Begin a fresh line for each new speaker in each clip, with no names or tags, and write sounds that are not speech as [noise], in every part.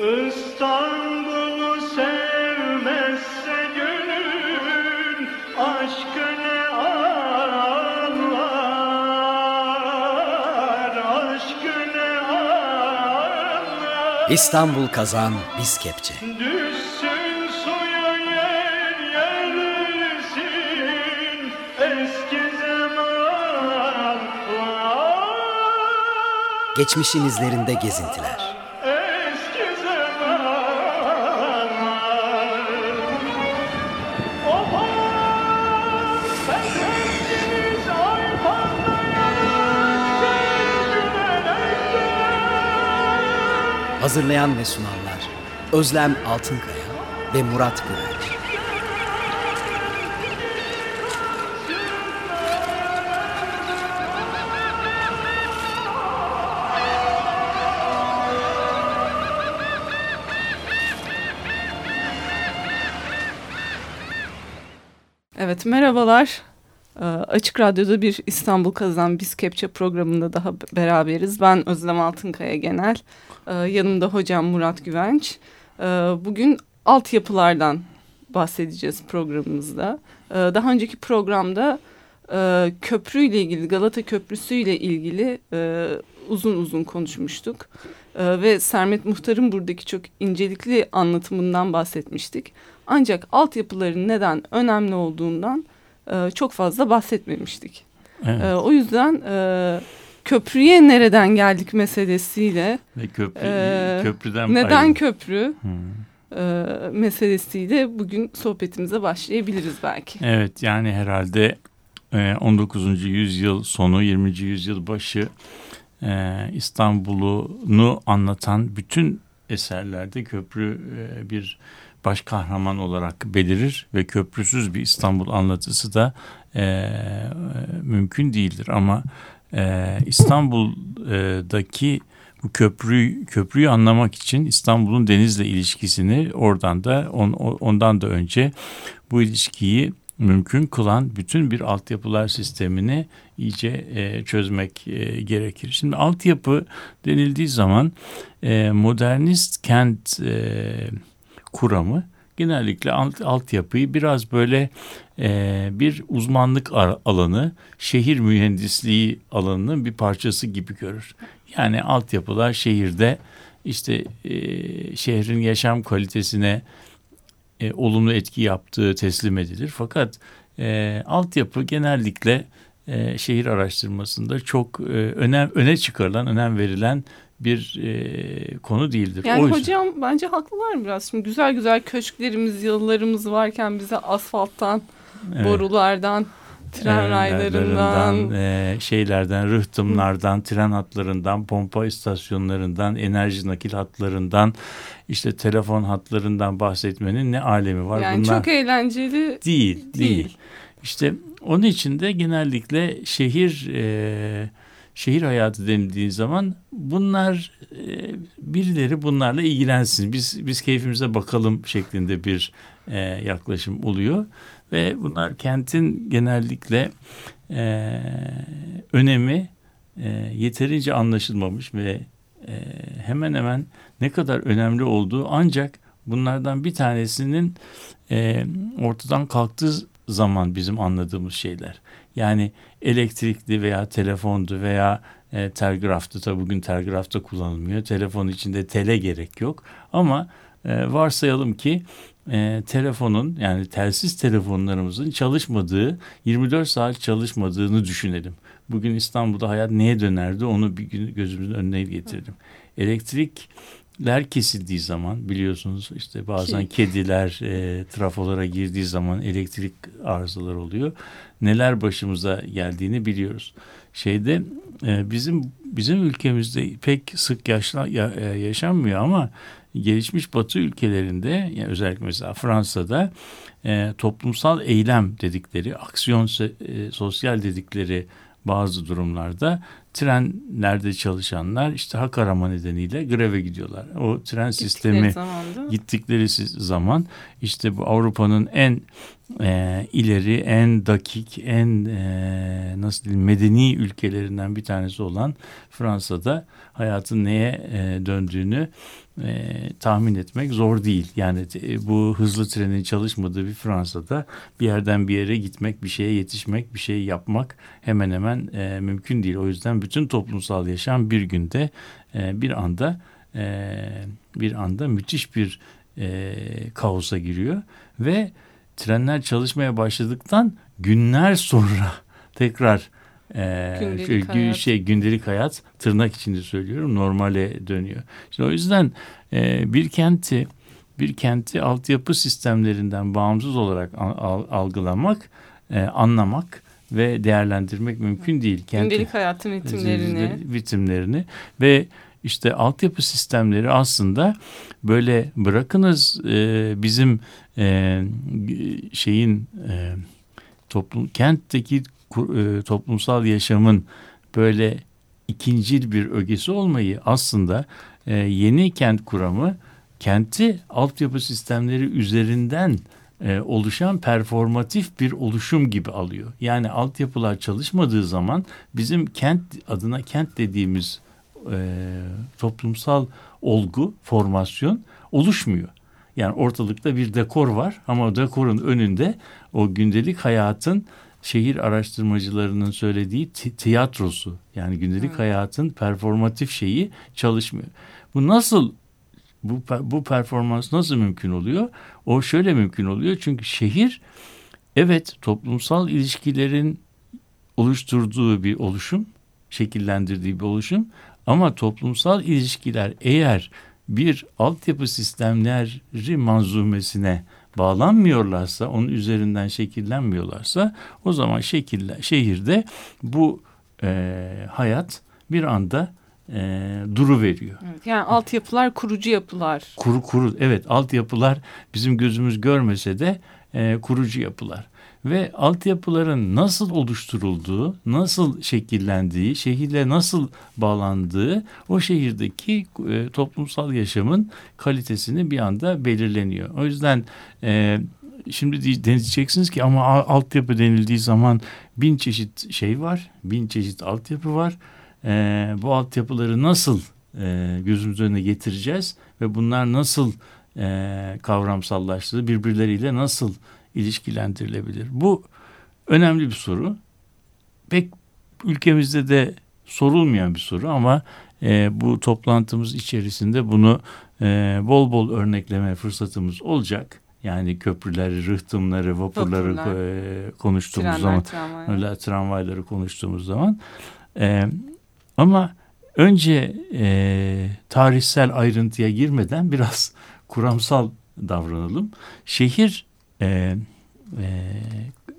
İstanbul'u sevmezse gönül aşkı ne anlar aşkı ne anlar
İstanbul kazan biz kepçe.
Düşsün suya yer yersin eski zamanlar
Geçmişin izlerinde gezintiler. Hazırlayan ve sunanlar Özlem Altınkaya ve Murat Güvenç.
Evet merhabalar. Ee, Açık Radyo'da bir İstanbul Kazan Biz Kepçe programında daha beraberiz. Ben Özlem Altınkaya Genel. Ee, Yanımda hocam Murat Güvenç. Ee, Bugün altyapılardan bahsedeceğiz programımızda. Ee, Daha önceki programda e, köprüyle ilgili Galata Köprüsü ile ilgili e, uzun uzun konuşmuştuk. Ve Sermet Muhtar'ın buradaki çok incelikli anlatımından bahsetmiştik. Ancak altyapıların neden önemli olduğundan e, çok fazla bahsetmemiştik.
Evet.
E, o yüzden e, köprüye nereden geldik meselesiyle
Ve köprü,
Ee,
köprüden
neden
ayrı-
köprü
Hı.
e, meselesiyle bugün sohbetimize başlayabiliriz belki.
Evet yani herhalde e, 19. yüzyıl sonu 20. yüzyıl başı e, İstanbul'unu anlatan bütün eserlerde köprü e, bir baş kahraman olarak belirir ve köprüsüz bir İstanbul anlatısı da e, e, mümkün değildir ama e, İstanbul'daki bu köprüyü köprüyü anlamak için İstanbul'un denizle ilişkisini oradan da on, ondan da önce bu ilişkiyi mümkün kılan bütün bir altyapılar sistemini iyice e, çözmek e, gerekir. Şimdi altyapı denildiği zaman e, modernist kent e, kuramı genellikle alt, altyapıyı biraz böyle e, bir uzmanlık alanı, şehir mühendisliği alanının bir parçası gibi görür. Yani altyapılar şehirde işte e, şehrin yaşam kalitesine e, olumlu etki yaptığı teslim edilir. Fakat e, altyapı genellikle e, şehir araştırmasında çok e, önem öne çıkarılan, önem verilen bir e, konu değildir.
Yani
O yüzden-
hocam bence haklılar biraz. Şimdi güzel güzel köşklerimiz, yıllarımız varken bize asfalttan,
Evet.
borulardan, tren
e,
raylarından,
e, şeylerden, rıhtımlardan, tren hatlarından, pompa istasyonlarından, enerji nakil hatlarından, işte telefon hatlarından bahsetmenin ne alemi var?
yani
Bunlar
çok eğlenceli
değil, değil.
değil.
İşte onun için de genellikle şehir e, şehir hayatı denildiği zaman bunlar e, birileri bunlarla ilgilensin. Biz biz keyfimize bakalım şeklinde bir e, yaklaşım oluyor ve bunlar kentin genellikle e, önemi e, yeterince anlaşılmamış ve e, hemen hemen ne kadar önemli olduğu ancak bunlardan bir tanesinin e, ortadan kalktığı zaman bizim anladığımız şeyler. Yani elektrikli veya telefondu veya e, telgraftı tabi bugün telgrafta kullanılmıyor. Telefon içinde tele gerek yok. Ama e, varsayalım ki e, telefonun yani telsiz telefonlarımızın çalışmadığı 24 saat çalışmadığını düşünelim. Bugün İstanbul'da hayat neye dönerdi onu bir gün gözümüzün önüne getirelim. Elektrikler kesildiği zaman biliyorsunuz işte bazen
Ki-
kediler e, trafolara girdiği zaman elektrik arızaları oluyor. Neler başımıza geldiğini biliyoruz. Şeyde e, bizim bizim ülkemizde pek sık yaşla, ya- e, yaşanmıyor ama gelişmiş Batı ülkelerinde yani özellikle mesela Fransa'da e, toplumsal eylem dedikleri, aksiyon e, sosyal dedikleri bazı durumlarda trenlerde çalışanlar işte hak arama nedeniyle greve gidiyorlar. O tren sistemi
Gittikleri zamanda.
gittikleri zaman işte bu Avrupa'nın en e, ileri, en dakik, en e, nasıl diyeyim medeni ülkelerinden bir tanesi olan Fransa'da hayatın neye e, döndüğünü e, tahmin etmek zor değil. Yani e, bu hızlı trenin çalışmadığı bir Fransa'da bir yerden bir yere gitmek, bir şeye yetişmek, bir şey yapmak hemen hemen e, mümkün değil. O yüzden bütün toplumsal yaşam bir günde e, bir anda e, bir anda müthiş bir e, kaosa giriyor ve trenler çalışmaya başladıktan günler sonra [laughs] tekrar e,
Gündelik
şey,
hayat.
şey gündelik hayat tırnak içinde söylüyorum normale dönüyor. İşte o yüzden e, bir kenti bir kenti altyapı sistemlerinden bağımsız olarak al- al- algılamak, e, anlamak ve değerlendirmek mümkün değil. Kenti,
Gündelik hayatın ritimlerini.
ritimlerini ve işte altyapı sistemleri aslında böyle bırakınız e, bizim e, şeyin e, toplum kentteki e, toplumsal yaşamın böyle ikincil bir ögesi olmayı aslında e, yeni kent kuramı kenti altyapı sistemleri üzerinden e, oluşan performatif bir oluşum gibi alıyor. Yani altyapılar çalışmadığı zaman bizim kent adına kent dediğimiz e, toplumsal olgu, formasyon oluşmuyor. Yani ortalıkta bir dekor var ama o dekorun önünde o gündelik hayatın şehir araştırmacılarının söylediği ti- tiyatrosu yani gündelik hayatın performatif şeyi çalışmıyor. Bu nasıl bu bu performans nasıl mümkün oluyor? O şöyle mümkün oluyor. Çünkü şehir evet toplumsal ilişkilerin oluşturduğu bir oluşum, şekillendirdiği bir oluşum. Ama toplumsal ilişkiler eğer bir altyapı sistemleri manzumesine bağlanmıyorlarsa, onun üzerinden şekillenmiyorlarsa o zaman şekille, şehirde bu e, hayat bir anda e, duru veriyor.
Evet, yani altyapılar kurucu yapılar.
Kuru kuru evet altyapılar bizim gözümüz görmese de e, kurucu yapılar. Ve altyapıların nasıl oluşturulduğu, nasıl şekillendiği, şehirle nasıl bağlandığı o şehirdeki e, toplumsal yaşamın kalitesini bir anda belirleniyor. O yüzden e, şimdi diyeceksiniz ki ama altyapı denildiği zaman bin çeşit şey var, bin çeşit altyapı var. E, bu altyapıları nasıl e, gözümüz önüne getireceğiz ve bunlar nasıl e, kavramsallaştığı birbirleriyle nasıl ilişkilendirilebilir? Bu önemli bir soru. Pek ülkemizde de sorulmayan bir soru ama e, bu toplantımız içerisinde bunu e, bol bol örnekleme fırsatımız olacak. Yani köprüleri, rıhtımları, vapurları
Vapurlar.
e, konuştuğumuz
Trenler,
zaman
tramvaylar.
öyle tramvayları konuştuğumuz zaman. Ee, ama önce e, tarihsel ayrıntıya girmeden biraz [laughs] kuramsal davranalım. Şehir e, e,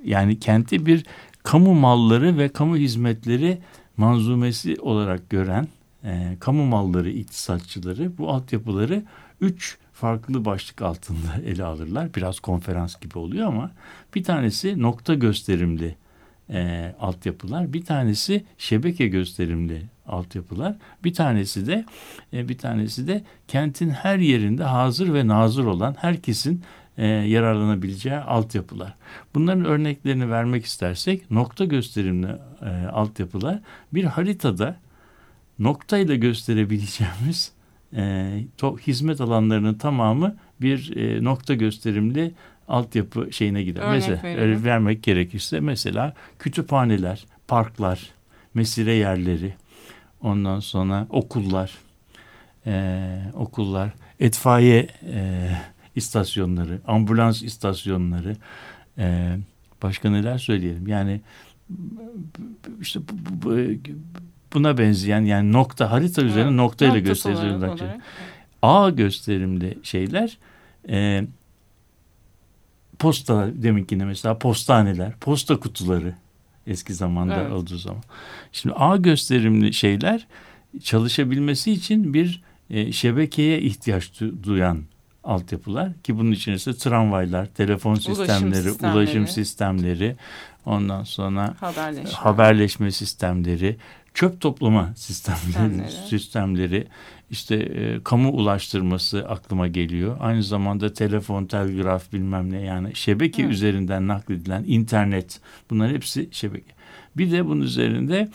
yani kenti bir kamu malları ve kamu hizmetleri manzumesi olarak gören e, kamu malları iktisatçıları bu altyapıları üç farklı başlık altında [laughs] ele alırlar. Biraz konferans gibi oluyor ama bir tanesi nokta gösterimli e, altyapılar, bir tanesi şebeke gösterimli altyapılar, bir tanesi de e, bir tanesi de kentin her yerinde hazır ve nazır olan herkesin e, yararlanabileceği altyapılar. Bunların örneklerini vermek istersek nokta gösterimli e, altyapılar bir haritada noktayla gösterebileceğimiz e, to, hizmet alanlarının tamamı bir e, nokta gösterimli altyapı şeyine gider.
Örnek
mesela
verelim.
öyle vermek gerekirse mesela kütüphaneler, parklar, mesire yerleri, ondan sonra okullar, e, okullar, etfaiye e, istasyonları, ambulans istasyonları, e, başka neler söyleyelim? Yani işte bu- bu- bu- buna benzeyen yani nokta harita üzerine
Evet,
noktayla
noktası
gösterilen. A gösterimli şeyler e, posta deminkine mesela postaneler, posta kutuları eski zamanda
Evet.
olduğu zaman. Şimdi A gösterimli şeyler çalışabilmesi için bir e, şebekeye ihtiyaç du- duyan altyapılar ki bunun içerisinde tramvaylar, telefon
Ulaşım
sistemleri,
sistemleri.
ulaşım sistemleri, ondan sonra
Haberleşme.
haberleşme sistemleri, çöp toplama sistemleri,
Sistemleri. [laughs]
işte e, kamu ulaştırması aklıma geliyor. Aynı zamanda telefon, telgraf bilmem ne yani şebeke
Evet.
üzerinden nakledilen internet bunlar hepsi şebeke. Bir de bunun üzerinde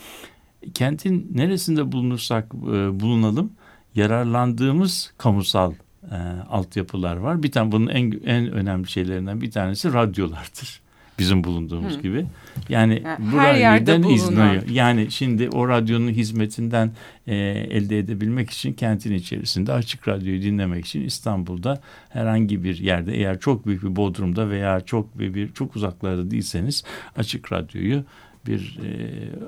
kentin neresinde bulunursak e, bulunalım yararlandığımız kamusal e, altyapılar var. Bir tane bunun en en önemli şeylerinden bir tanesi radyolardır. Bizim bulunduğumuz
Hı.
gibi. Yani,
Yani
bu
her
radyodan izliyor. Yani şimdi o radyonun hizmetinden e, elde edebilmek için kentin içerisinde açık radyoyu dinlemek için İstanbul'da herhangi bir yerde eğer çok büyük bir bodrumda veya çok bir, çok uzaklarda değilseniz açık radyoyu bir e,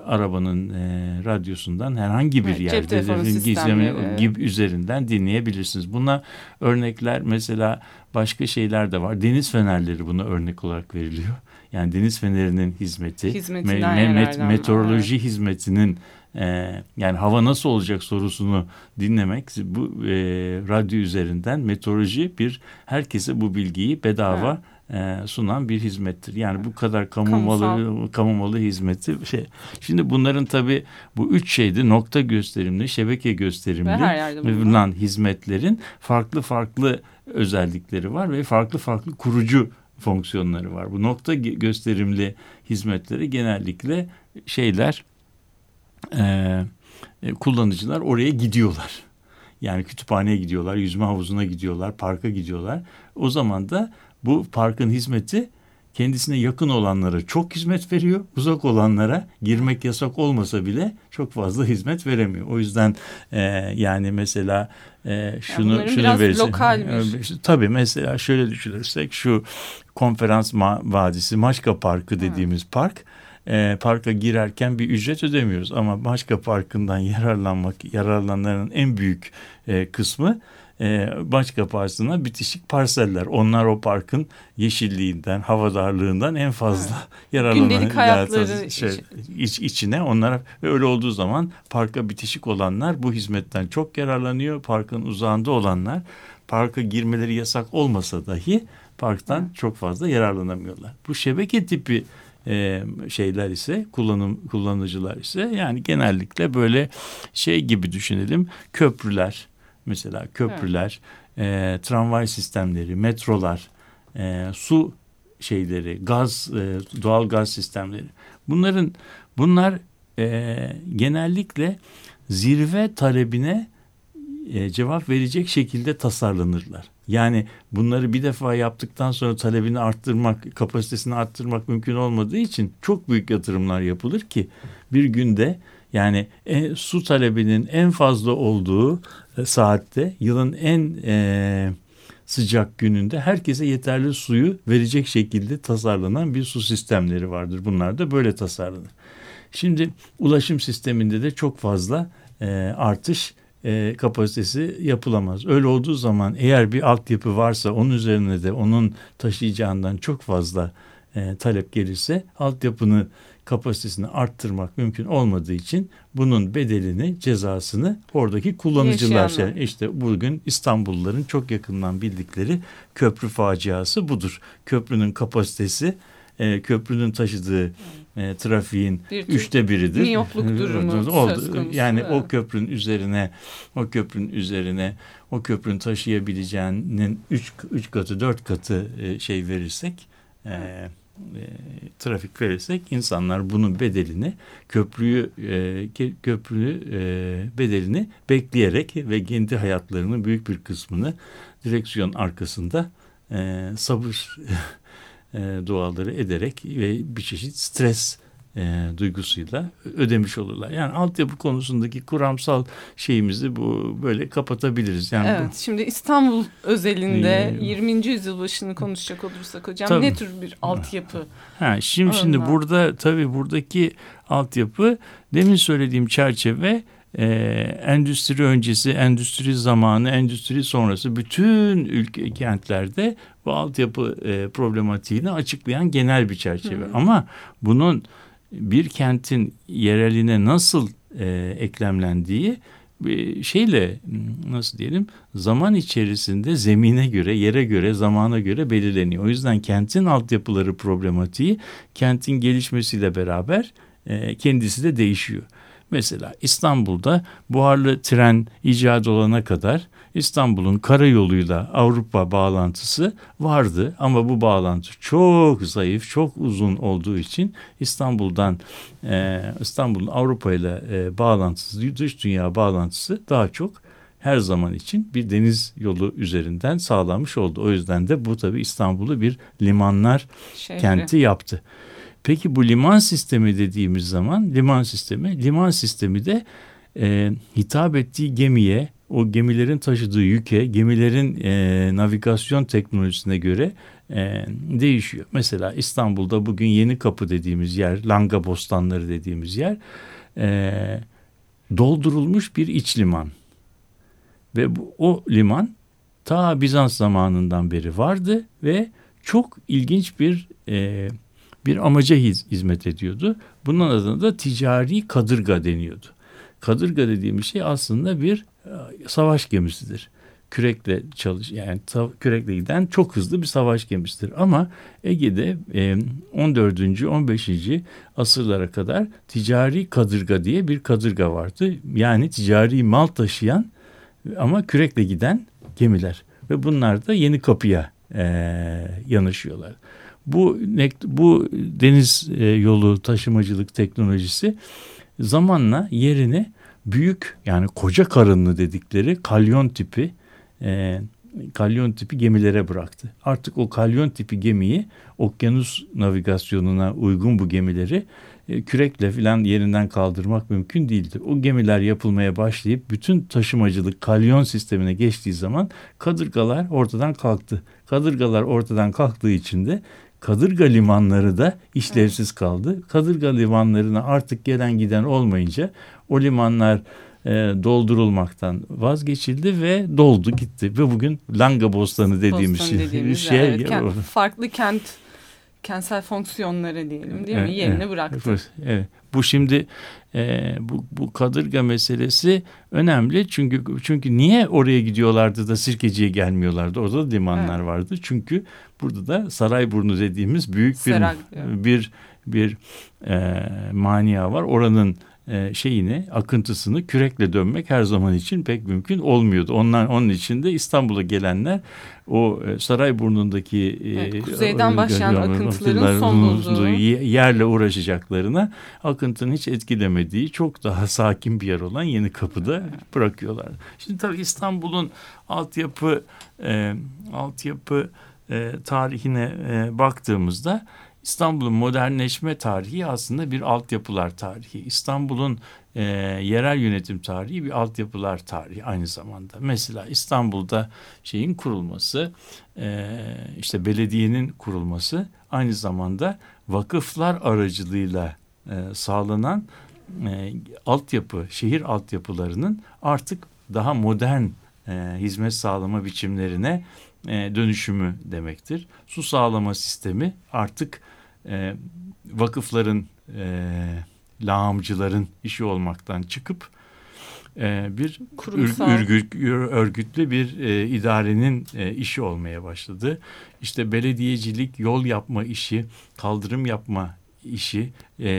arabanın e, radyosundan herhangi bir
Evet,
yerde gizleme gibi üzerinden dinleyebilirsiniz. Buna örnekler mesela başka şeyler de var. Deniz fenerleri buna örnek olarak veriliyor. Yani deniz fenerinin hizmeti,
Hizmetinden
me- me- met- meteoroloji hizmetinin e, yani hava nasıl olacak sorusunu dinlemek bu e, radyo üzerinden meteoroloji bir herkese bu bilgiyi bedava e, sunan bir hizmettir. Yani bu kadar kamu malı, kamu malı hizmeti şey. Şimdi bunların tabii bu üç şeydi nokta gösterimli, şebeke gösterimli
bulunan
hizmetlerin farklı farklı özellikleri var ve farklı farklı kurucu fonksiyonları var. Bu nokta gösterimli hizmetleri genellikle şeyler e, kullanıcılar oraya gidiyorlar. Yani kütüphaneye gidiyorlar, yüzme havuzuna gidiyorlar, parka gidiyorlar. O zaman da bu parkın hizmeti kendisine yakın olanlara çok hizmet veriyor. Uzak olanlara girmek yasak olmasa bile çok fazla hizmet veremiyor. O yüzden e, yani mesela e, şunu
bunların
şunu İşte Tabii mesela şöyle düşünürsek şu konferans vadisi Maçka Parkı dediğimiz park e, parka girerken bir ücret ödemiyoruz ama Maçka Parkı'ndan yararlanmak yararlananların en büyük e, kısmı e, Maçka Parkı'na bitişik parseller. Onlar o parkın yeşilliğinden, havadarlığından en fazla [laughs] yararlanan
Gündelik hayatları
şey,
için.
iç, içine onlara ve öyle olduğu zaman parka bitişik olanlar bu hizmetten çok yararlanıyor. Parkın uzağında olanlar parka girmeleri yasak olmasa dahi parktan çok fazla yararlanamıyorlar. Bu şebeke tipi e, şeyler ise kullanım kullanıcılar ise yani genellikle böyle şey gibi düşünelim köprüler mesela köprüler e, tramvay sistemleri metrolar e, su şeyleri gaz e, doğal gaz sistemleri bunların bunlar e, genellikle zirve talebine e, cevap verecek şekilde tasarlanırlar. Yani bunları bir defa yaptıktan sonra talebini arttırmak, kapasitesini arttırmak mümkün olmadığı için çok büyük yatırımlar yapılır ki bir günde yani e, su talebinin en fazla olduğu e, saatte yılın en e, sıcak gününde herkese yeterli suyu verecek şekilde tasarlanan bir su sistemleri vardır. Bunlar da böyle tasarlanır. Şimdi ulaşım sisteminde de çok fazla e, artış e, kapasitesi yapılamaz. Öyle olduğu zaman eğer bir altyapı varsa onun üzerine de onun taşıyacağından çok fazla e, talep gelirse altyapını kapasitesini arttırmak mümkün olmadığı için bunun bedelini, cezasını oradaki kullanıcılar şey. İşte bugün İstanbulluların çok yakından bildikleri köprü faciası budur. Köprünün kapasitesi e, köprünün taşıdığı e, trafiğin
Bir
üçte biridir.
miyopluk [laughs] durumu söz konusu,
Yani o köprünün üzerine o köprünün üzerine o köprünün taşıyabileceğinin üç, üç katı dört katı e, şey verirsek e, e, trafik verirsek insanlar bunun bedelini köprüyü e, köprü e, bedelini bekleyerek ve kendi hayatlarının büyük bir kısmını direksiyon arkasında e, sabır [laughs] e, duaları ederek ve bir çeşit stres e, duygusuyla ödemiş olurlar. Yani altyapı konusundaki kuramsal şeyimizi bu böyle kapatabiliriz. Yani bu-
Evet, şimdi İstanbul özelinde
Ee,
20. yüzyıl başını konuşacak olursak hocam
Tabii.
ne tür bir altyapı?
Ha, şimdi şimdi burada tabii buradaki altyapı demin söylediğim çerçeve e, endüstri öncesi, endüstri zamanı, endüstri sonrası bütün ülke kentlerde bu altyapı e, problematiğini açıklayan genel bir çerçeve. Ama bunun bir kentin yereline nasıl e, eklemlendiği bir şeyle nasıl diyelim zaman içerisinde zemine göre, yere göre, zamana göre belirleniyor. O yüzden kentin altyapıları problematiği kentin gelişmesiyle beraber e, kendisi de değişiyor. Mesela İstanbul'da buharlı tren icat olana kadar İstanbul'un karayoluyla Avrupa bağlantısı vardı ama bu bağlantı çok zayıf, çok uzun olduğu için İstanbul'dan e, İstanbul'un Avrupa ile e, bağlantısı, dış dünya bağlantısı daha çok her zaman için bir deniz yolu üzerinden sağlanmış oldu. O yüzden de bu tabii İstanbul'u bir limanlar
Şehri.
kenti yaptı. Peki bu liman sistemi dediğimiz zaman liman sistemi, liman sistemi de e, hitap ettiği gemiye, o gemilerin taşıdığı yüke, gemilerin e, navigasyon teknolojisine göre e, değişiyor. Mesela İstanbul'da bugün Yeni Kapı dediğimiz yer, Langa Bostanları dediğimiz yer e, doldurulmuş bir iç liman. Ve bu, o liman ta Bizans zamanından beri vardı ve çok ilginç bir e, bir amaca hiz, hizmet ediyordu. Bunun adına da ticari kadırga deniyordu. Kadırga dediğimiz şey aslında bir savaş gemisidir. Kürekle çalış yani kürekle giden çok hızlı bir savaş gemisidir. Ama Ege'de e, 14. 15. asırlara kadar ticari kadırga diye bir kadırga vardı. Yani ticari mal taşıyan ama kürekle giden gemiler ve bunlar da yeni kapıya e, yanaşıyorlar. Bu bu deniz e, yolu taşımacılık teknolojisi zamanla yerini büyük yani koca karınlı dedikleri kalyon tipi e, kalyon tipi gemilere bıraktı. Artık o kalyon tipi gemiyi okyanus navigasyonuna uygun bu gemileri e, kürekle filan yerinden kaldırmak mümkün değildi. O gemiler yapılmaya başlayıp bütün taşımacılık kalyon sistemine geçtiği zaman kadırgalar ortadan kalktı. Kadırgalar ortadan kalktığı için de Kadırga limanları da işlevsiz kaldı. Kadırga limanlarına artık gelen giden olmayınca o limanlar e, doldurulmaktan vazgeçildi ve doldu gitti. Ve bugün Langa Bostanı dediğimiz,
Boston
şey.
dediğimiz
şey
evet, kent, farklı kent kentsel fonksiyonları diyelim değil mi? Yerine
evet,
bıraktı.
Evet. Bu şimdi e, bu, bu kadırga meselesi önemli çünkü çünkü niye oraya gidiyorlardı da Sirkeci'ye gelmiyorlardı? Orada da limanlar evet. vardı. Çünkü burada da Sarayburnu dediğimiz büyük bir
Serak,
bir bir, bir e, mania var. Oranın e, şeyini akıntısını kürekle dönmek her zaman için pek mümkün olmuyordu. Onlar onun için de İstanbul'a gelenler o e, Sarayburnu'ndaki
evet, kuzeyden başlayan akıntıların son bulduğu
yerle uğraşacaklarına akıntının hiç etkilemediği çok daha sakin bir yer olan Yeni Kapı'da bırakıyorlar. Şimdi tabii İstanbul'un altyapı e, altyapı e, tarihine e, baktığımızda İstanbul'un modernleşme tarihi aslında bir altyapılar tarihi. İstanbul'un e, yerel yönetim tarihi bir altyapılar tarihi aynı zamanda. Mesela İstanbul'da şeyin kurulması, e, işte belediyenin kurulması aynı zamanda vakıflar aracılığıyla e, sağlanan e, altyapı, şehir altyapılarının artık daha modern e, hizmet sağlama biçimlerine e, dönüşümü demektir. Su sağlama sistemi artık e, vakıfların, e, lağımcıların işi olmaktan çıkıp e, bir örgüt, örgütlü bir e, idarenin e, işi olmaya başladı. İşte belediyecilik, yol yapma işi, kaldırım yapma işi, e,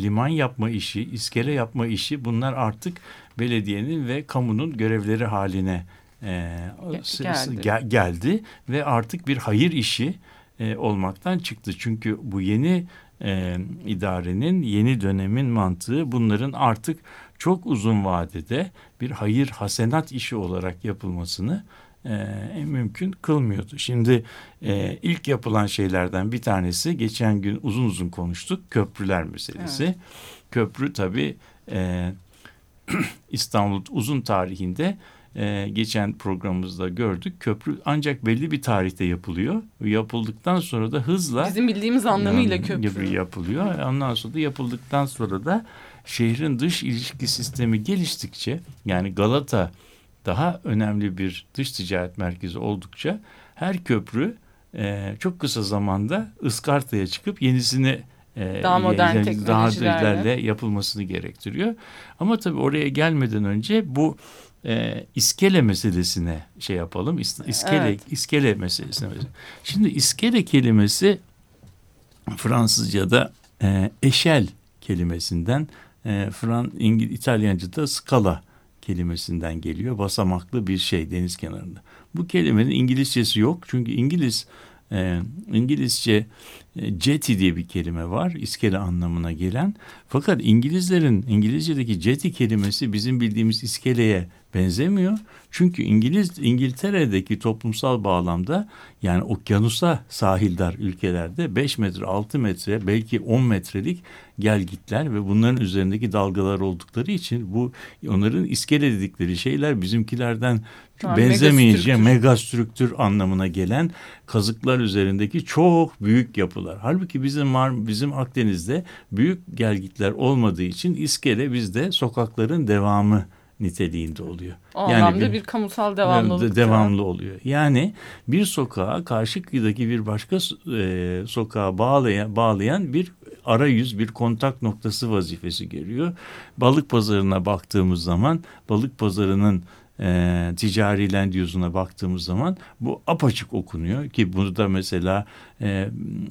liman yapma işi, iskele yapma işi bunlar artık belediyenin ve kamunun görevleri haline e, geldi. Gel, geldi ve artık bir hayır işi e, olmaktan çıktı. Çünkü bu yeni e, idarenin, yeni dönemin mantığı bunların artık çok uzun vadede bir hayır hasenat işi olarak yapılmasını e, mümkün kılmıyordu. Şimdi e, ilk yapılan şeylerden bir tanesi geçen gün uzun uzun konuştuk köprüler meselesi. Evet. Köprü tabii e, [clears throat] İstanbul uzun tarihinde e, geçen programımızda gördük. Köprü ancak belli bir tarihte yapılıyor. Yapıldıktan sonra da hızla
bizim bildiğimiz anlamıyla yani, köprü
yapılıyor. Ondan sonra da yapıldıktan sonra da şehrin dış ilişki sistemi geliştikçe yani Galata daha önemli bir dış ticaret merkezi oldukça her köprü e, çok kısa zamanda ıskartaya çıkıp yenisini
e, daha modern yani, teknolojilerle
daha yapılmasını gerektiriyor. Ama tabii oraya gelmeden önce bu e, iskele meselesine şey yapalım. İskele, evet. iskele meselesine. Şimdi iskele kelimesi Fransızca'da e, eşel kelimesinden e, Fran İngil İtalyanca'da skala kelimesinden geliyor. Basamaklı bir şey deniz kenarında. Bu kelimenin İngilizcesi yok. Çünkü İngiliz e, İngilizce e, jetty diye bir kelime var. iskele anlamına gelen. Fakat İngilizlerin İngilizce'deki jetty kelimesi bizim bildiğimiz iskeleye benzemiyor. Çünkü İngiliz İngiltere'deki toplumsal bağlamda yani okyanusa sahildar ülkelerde 5 metre 6 metre belki 10 metrelik gelgitler ve bunların üzerindeki dalgalar oldukları için bu onların iskele dedikleri şeyler bizimkilerden
Tamam,
benzemeyeceği
megastrüktür.
anlamına gelen kazıklar üzerindeki çok büyük yapılar. Halbuki bizim Mar bizim Akdeniz'de büyük gelgitler olmadığı için iskele bizde sokakların devamı niteliğinde oluyor.
O anlamda bir, kamusal devamlılık.
de- devamlı oluyor. Yani bir sokağa karşı kıyıdaki bir başka e, sokağa bağlayan bağlayan bir arayüz, bir kontak noktası vazifesi görüyor. Balık pazarına baktığımız zaman balık pazarının e, ticari land use'una baktığımız zaman bu apaçık okunuyor ki burada mesela e,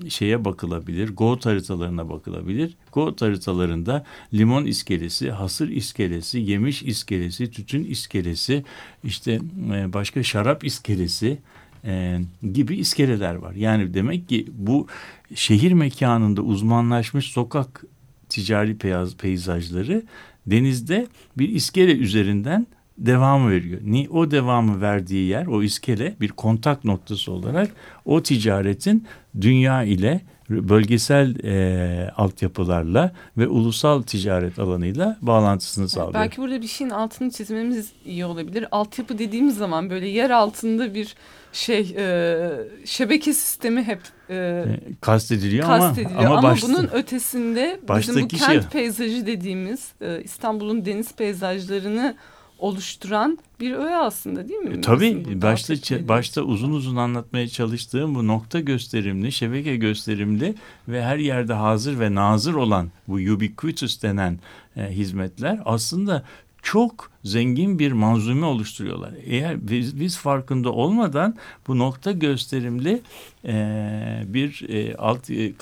şeye bakılabilir, GOAT haritalarına bakılabilir. GOAT haritalarında limon iskelesi, hasır iskelesi, yemiş iskelesi, tütün iskelesi, işte e, başka şarap iskelesi e, gibi iskeleler var. Yani demek ki bu şehir mekanında uzmanlaşmış sokak ticari peyaz, peyzajları denizde bir iskele üzerinden devam veriyor. Ni o devamı verdiği yer o iskele bir kontak noktası olarak o ticaretin dünya ile bölgesel e, altyapılarla ve ulusal ticaret alanıyla bağlantısını sağlıyor.
Belki burada bir şeyin altını çizmemiz iyi olabilir. Altyapı dediğimiz zaman böyle yer altında bir şey e, şebeke sistemi hep e,
E, kastediliyor,
kastediliyor.
ama,
Ama,
ama başta,
bunun ötesinde bizim bu
baştaki
kent
şey-
peyzajı dediğimiz e, İstanbul'un deniz peyzajlarını oluşturan bir öğe aslında değil mi?
E, tabii başta başta uzun uzun anlatmaya çalıştığım bu nokta gösterimli, şebeke gösterimli ve her yerde hazır ve nazır olan bu ubiquitous denen e, hizmetler aslında çok zengin bir manzume oluşturuyorlar. Eğer biz, biz farkında olmadan bu nokta gösterimli e, bir e, alt e,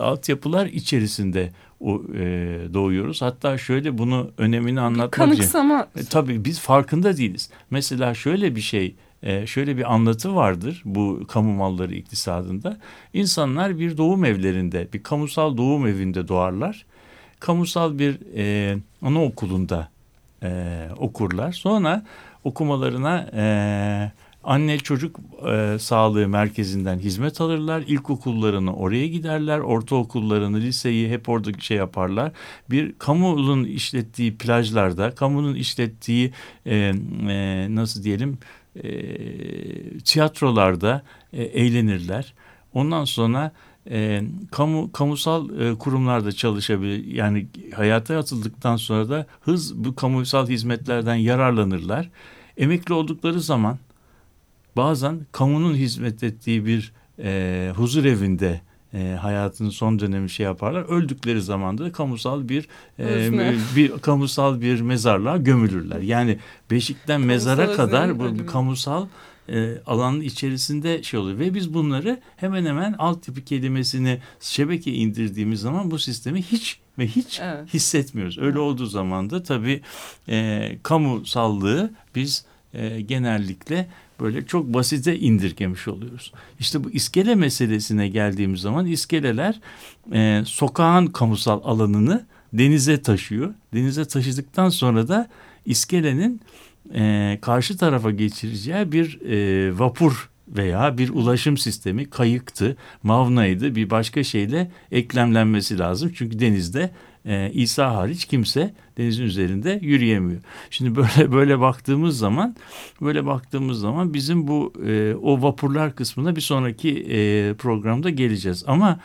altyapılar içerisinde doğuyoruz. Hatta şöyle bunu önemini anlatmak için
kanıksama
e, tabii biz farkında değiliz. Mesela şöyle bir şey, e, şöyle bir anlatı vardır bu kamu malları iktisadında. İnsanlar bir doğum evlerinde, bir kamusal doğum evinde doğarlar. Kamusal bir e, anaokulunda e, okurlar. Sonra okumalarına e, anne çocuk e, sağlığı merkezinden hizmet alırlar. İlkokullarını oraya giderler. Ortaokullarını, liseyi hep orada şey yaparlar. Bir kamunun işlettiği plajlarda, kamunun işlettiği e, e, nasıl diyelim e, tiyatrolarda e, eğlenirler. Ondan sonra e, kamu kamusal e, kurumlarda çalışabilir. Yani hayata atıldıktan sonra da hız bu kamusal hizmetlerden yararlanırlar. Emekli oldukları zaman bazen kamunun hizmet ettiği bir e, huzur evinde e, hayatının son dönemi şey yaparlar. Öldükleri zaman da kamusal bir e, bir kamusal bir mezarlığa gömülürler. Yani beşikten mezara
Kamusal
kadar bu, bu kamusal e, alanın içerisinde şey oluyor ve biz bunları hemen hemen altyapı kelimesini şebeke indirdiğimiz zaman bu sistemi hiç ve hiç
Evet.
hissetmiyoruz. Öyle olduğu zaman da tabii e, kamusallığı biz e, genellikle böyle çok basite indirgemiş oluyoruz. İşte bu iskele meselesine geldiğimiz zaman iskeleler e, sokağın kamusal alanını denize taşıyor. Denize taşıdıktan sonra da iskelenin e, karşı tarafa geçireceği bir e, vapur veya bir ulaşım sistemi kayıktı, mavnaydı bir başka şeyle eklemlenmesi lazım. Çünkü denizde e, İsa hariç kimse denizin üzerinde yürüyemiyor. Şimdi böyle [laughs] böyle baktığımız zaman böyle baktığımız zaman bizim bu e, o vapurlar kısmına bir sonraki e, programda geleceğiz. Ama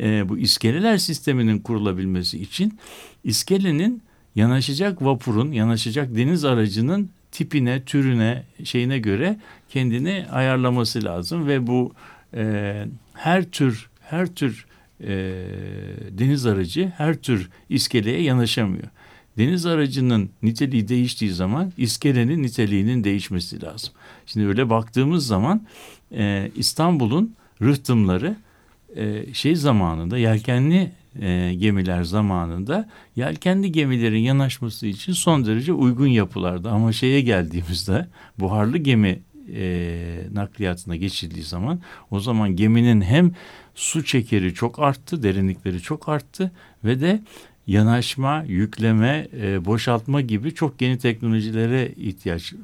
e, bu iskeleler sisteminin kurulabilmesi için iskelenin yanaşacak vapurun, yanaşacak deniz aracının tipine, türüne, şeyine göre kendini ayarlaması lazım ve bu e, her tür her tür e, deniz aracı her tür iskeleye yanaşamıyor. Deniz aracının niteliği değiştiği zaman iskelenin niteliğinin değişmesi lazım. Şimdi öyle baktığımız zaman e, İstanbul'un rıhtımları e, şey zamanında yelkenli e, gemiler zamanında yelkenli gemilerin yanaşması için son derece uygun yapılardı. Ama şeye geldiğimizde buharlı gemi e, nakliyatına geçildiği zaman o zaman geminin hem su çekeri çok arttı, derinlikleri çok arttı ve de yanaşma, yükleme, e, boşaltma gibi çok yeni teknolojilere ihtiyaç e,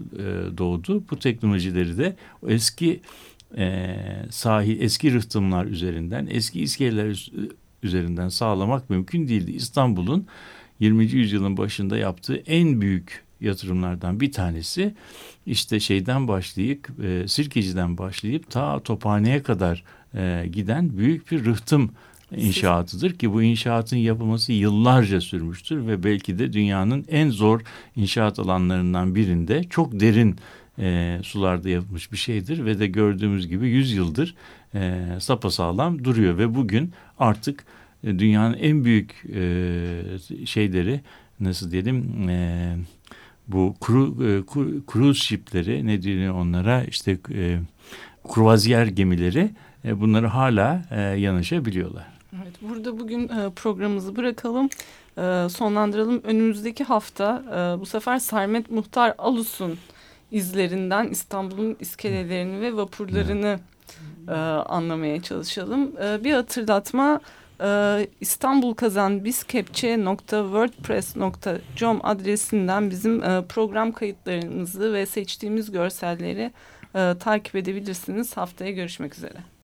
doğdu. Bu teknolojileri de eski e, sahil, eski rıhtımlar üzerinden, eski iskeleler üzerinden sağlamak mümkün değildi. İstanbul'un 20. yüzyılın başında yaptığı en büyük yatırımlardan bir tanesi. İşte şeyden başlayıp e, Sirkeci'den başlayıp ta Tophane'ye kadar e, giden büyük bir rıhtım inşaatıdır ki bu inşaatın yapılması yıllarca sürmüştür ve belki de dünyanın en zor inşaat alanlarından birinde çok derin e, sularda yapılmış bir şeydir ve de gördüğümüz gibi 100 yıldır e, sapasağlam duruyor ve bugün artık e, dünyanın en büyük e, şeyleri nasıl diyelim e, bu kru, e, cruise shipleri ne diyor onlara işte e, kruvaziyer gemileri e, bunları hala e, yanaşabiliyorlar.
Evet, burada bugün e, programımızı bırakalım, e, sonlandıralım. Önümüzdeki hafta e, bu sefer Sermet Muhtar Alus'un izlerinden İstanbul'un iskelelerini ve vapurlarını e, anlamaya çalışalım. E, bir hatırlatma e, İstanbul Kazan biskepçe.wordpress.com adresinden bizim e, program kayıtlarımızı ve seçtiğimiz görselleri e, takip edebilirsiniz. Haftaya görüşmek üzere.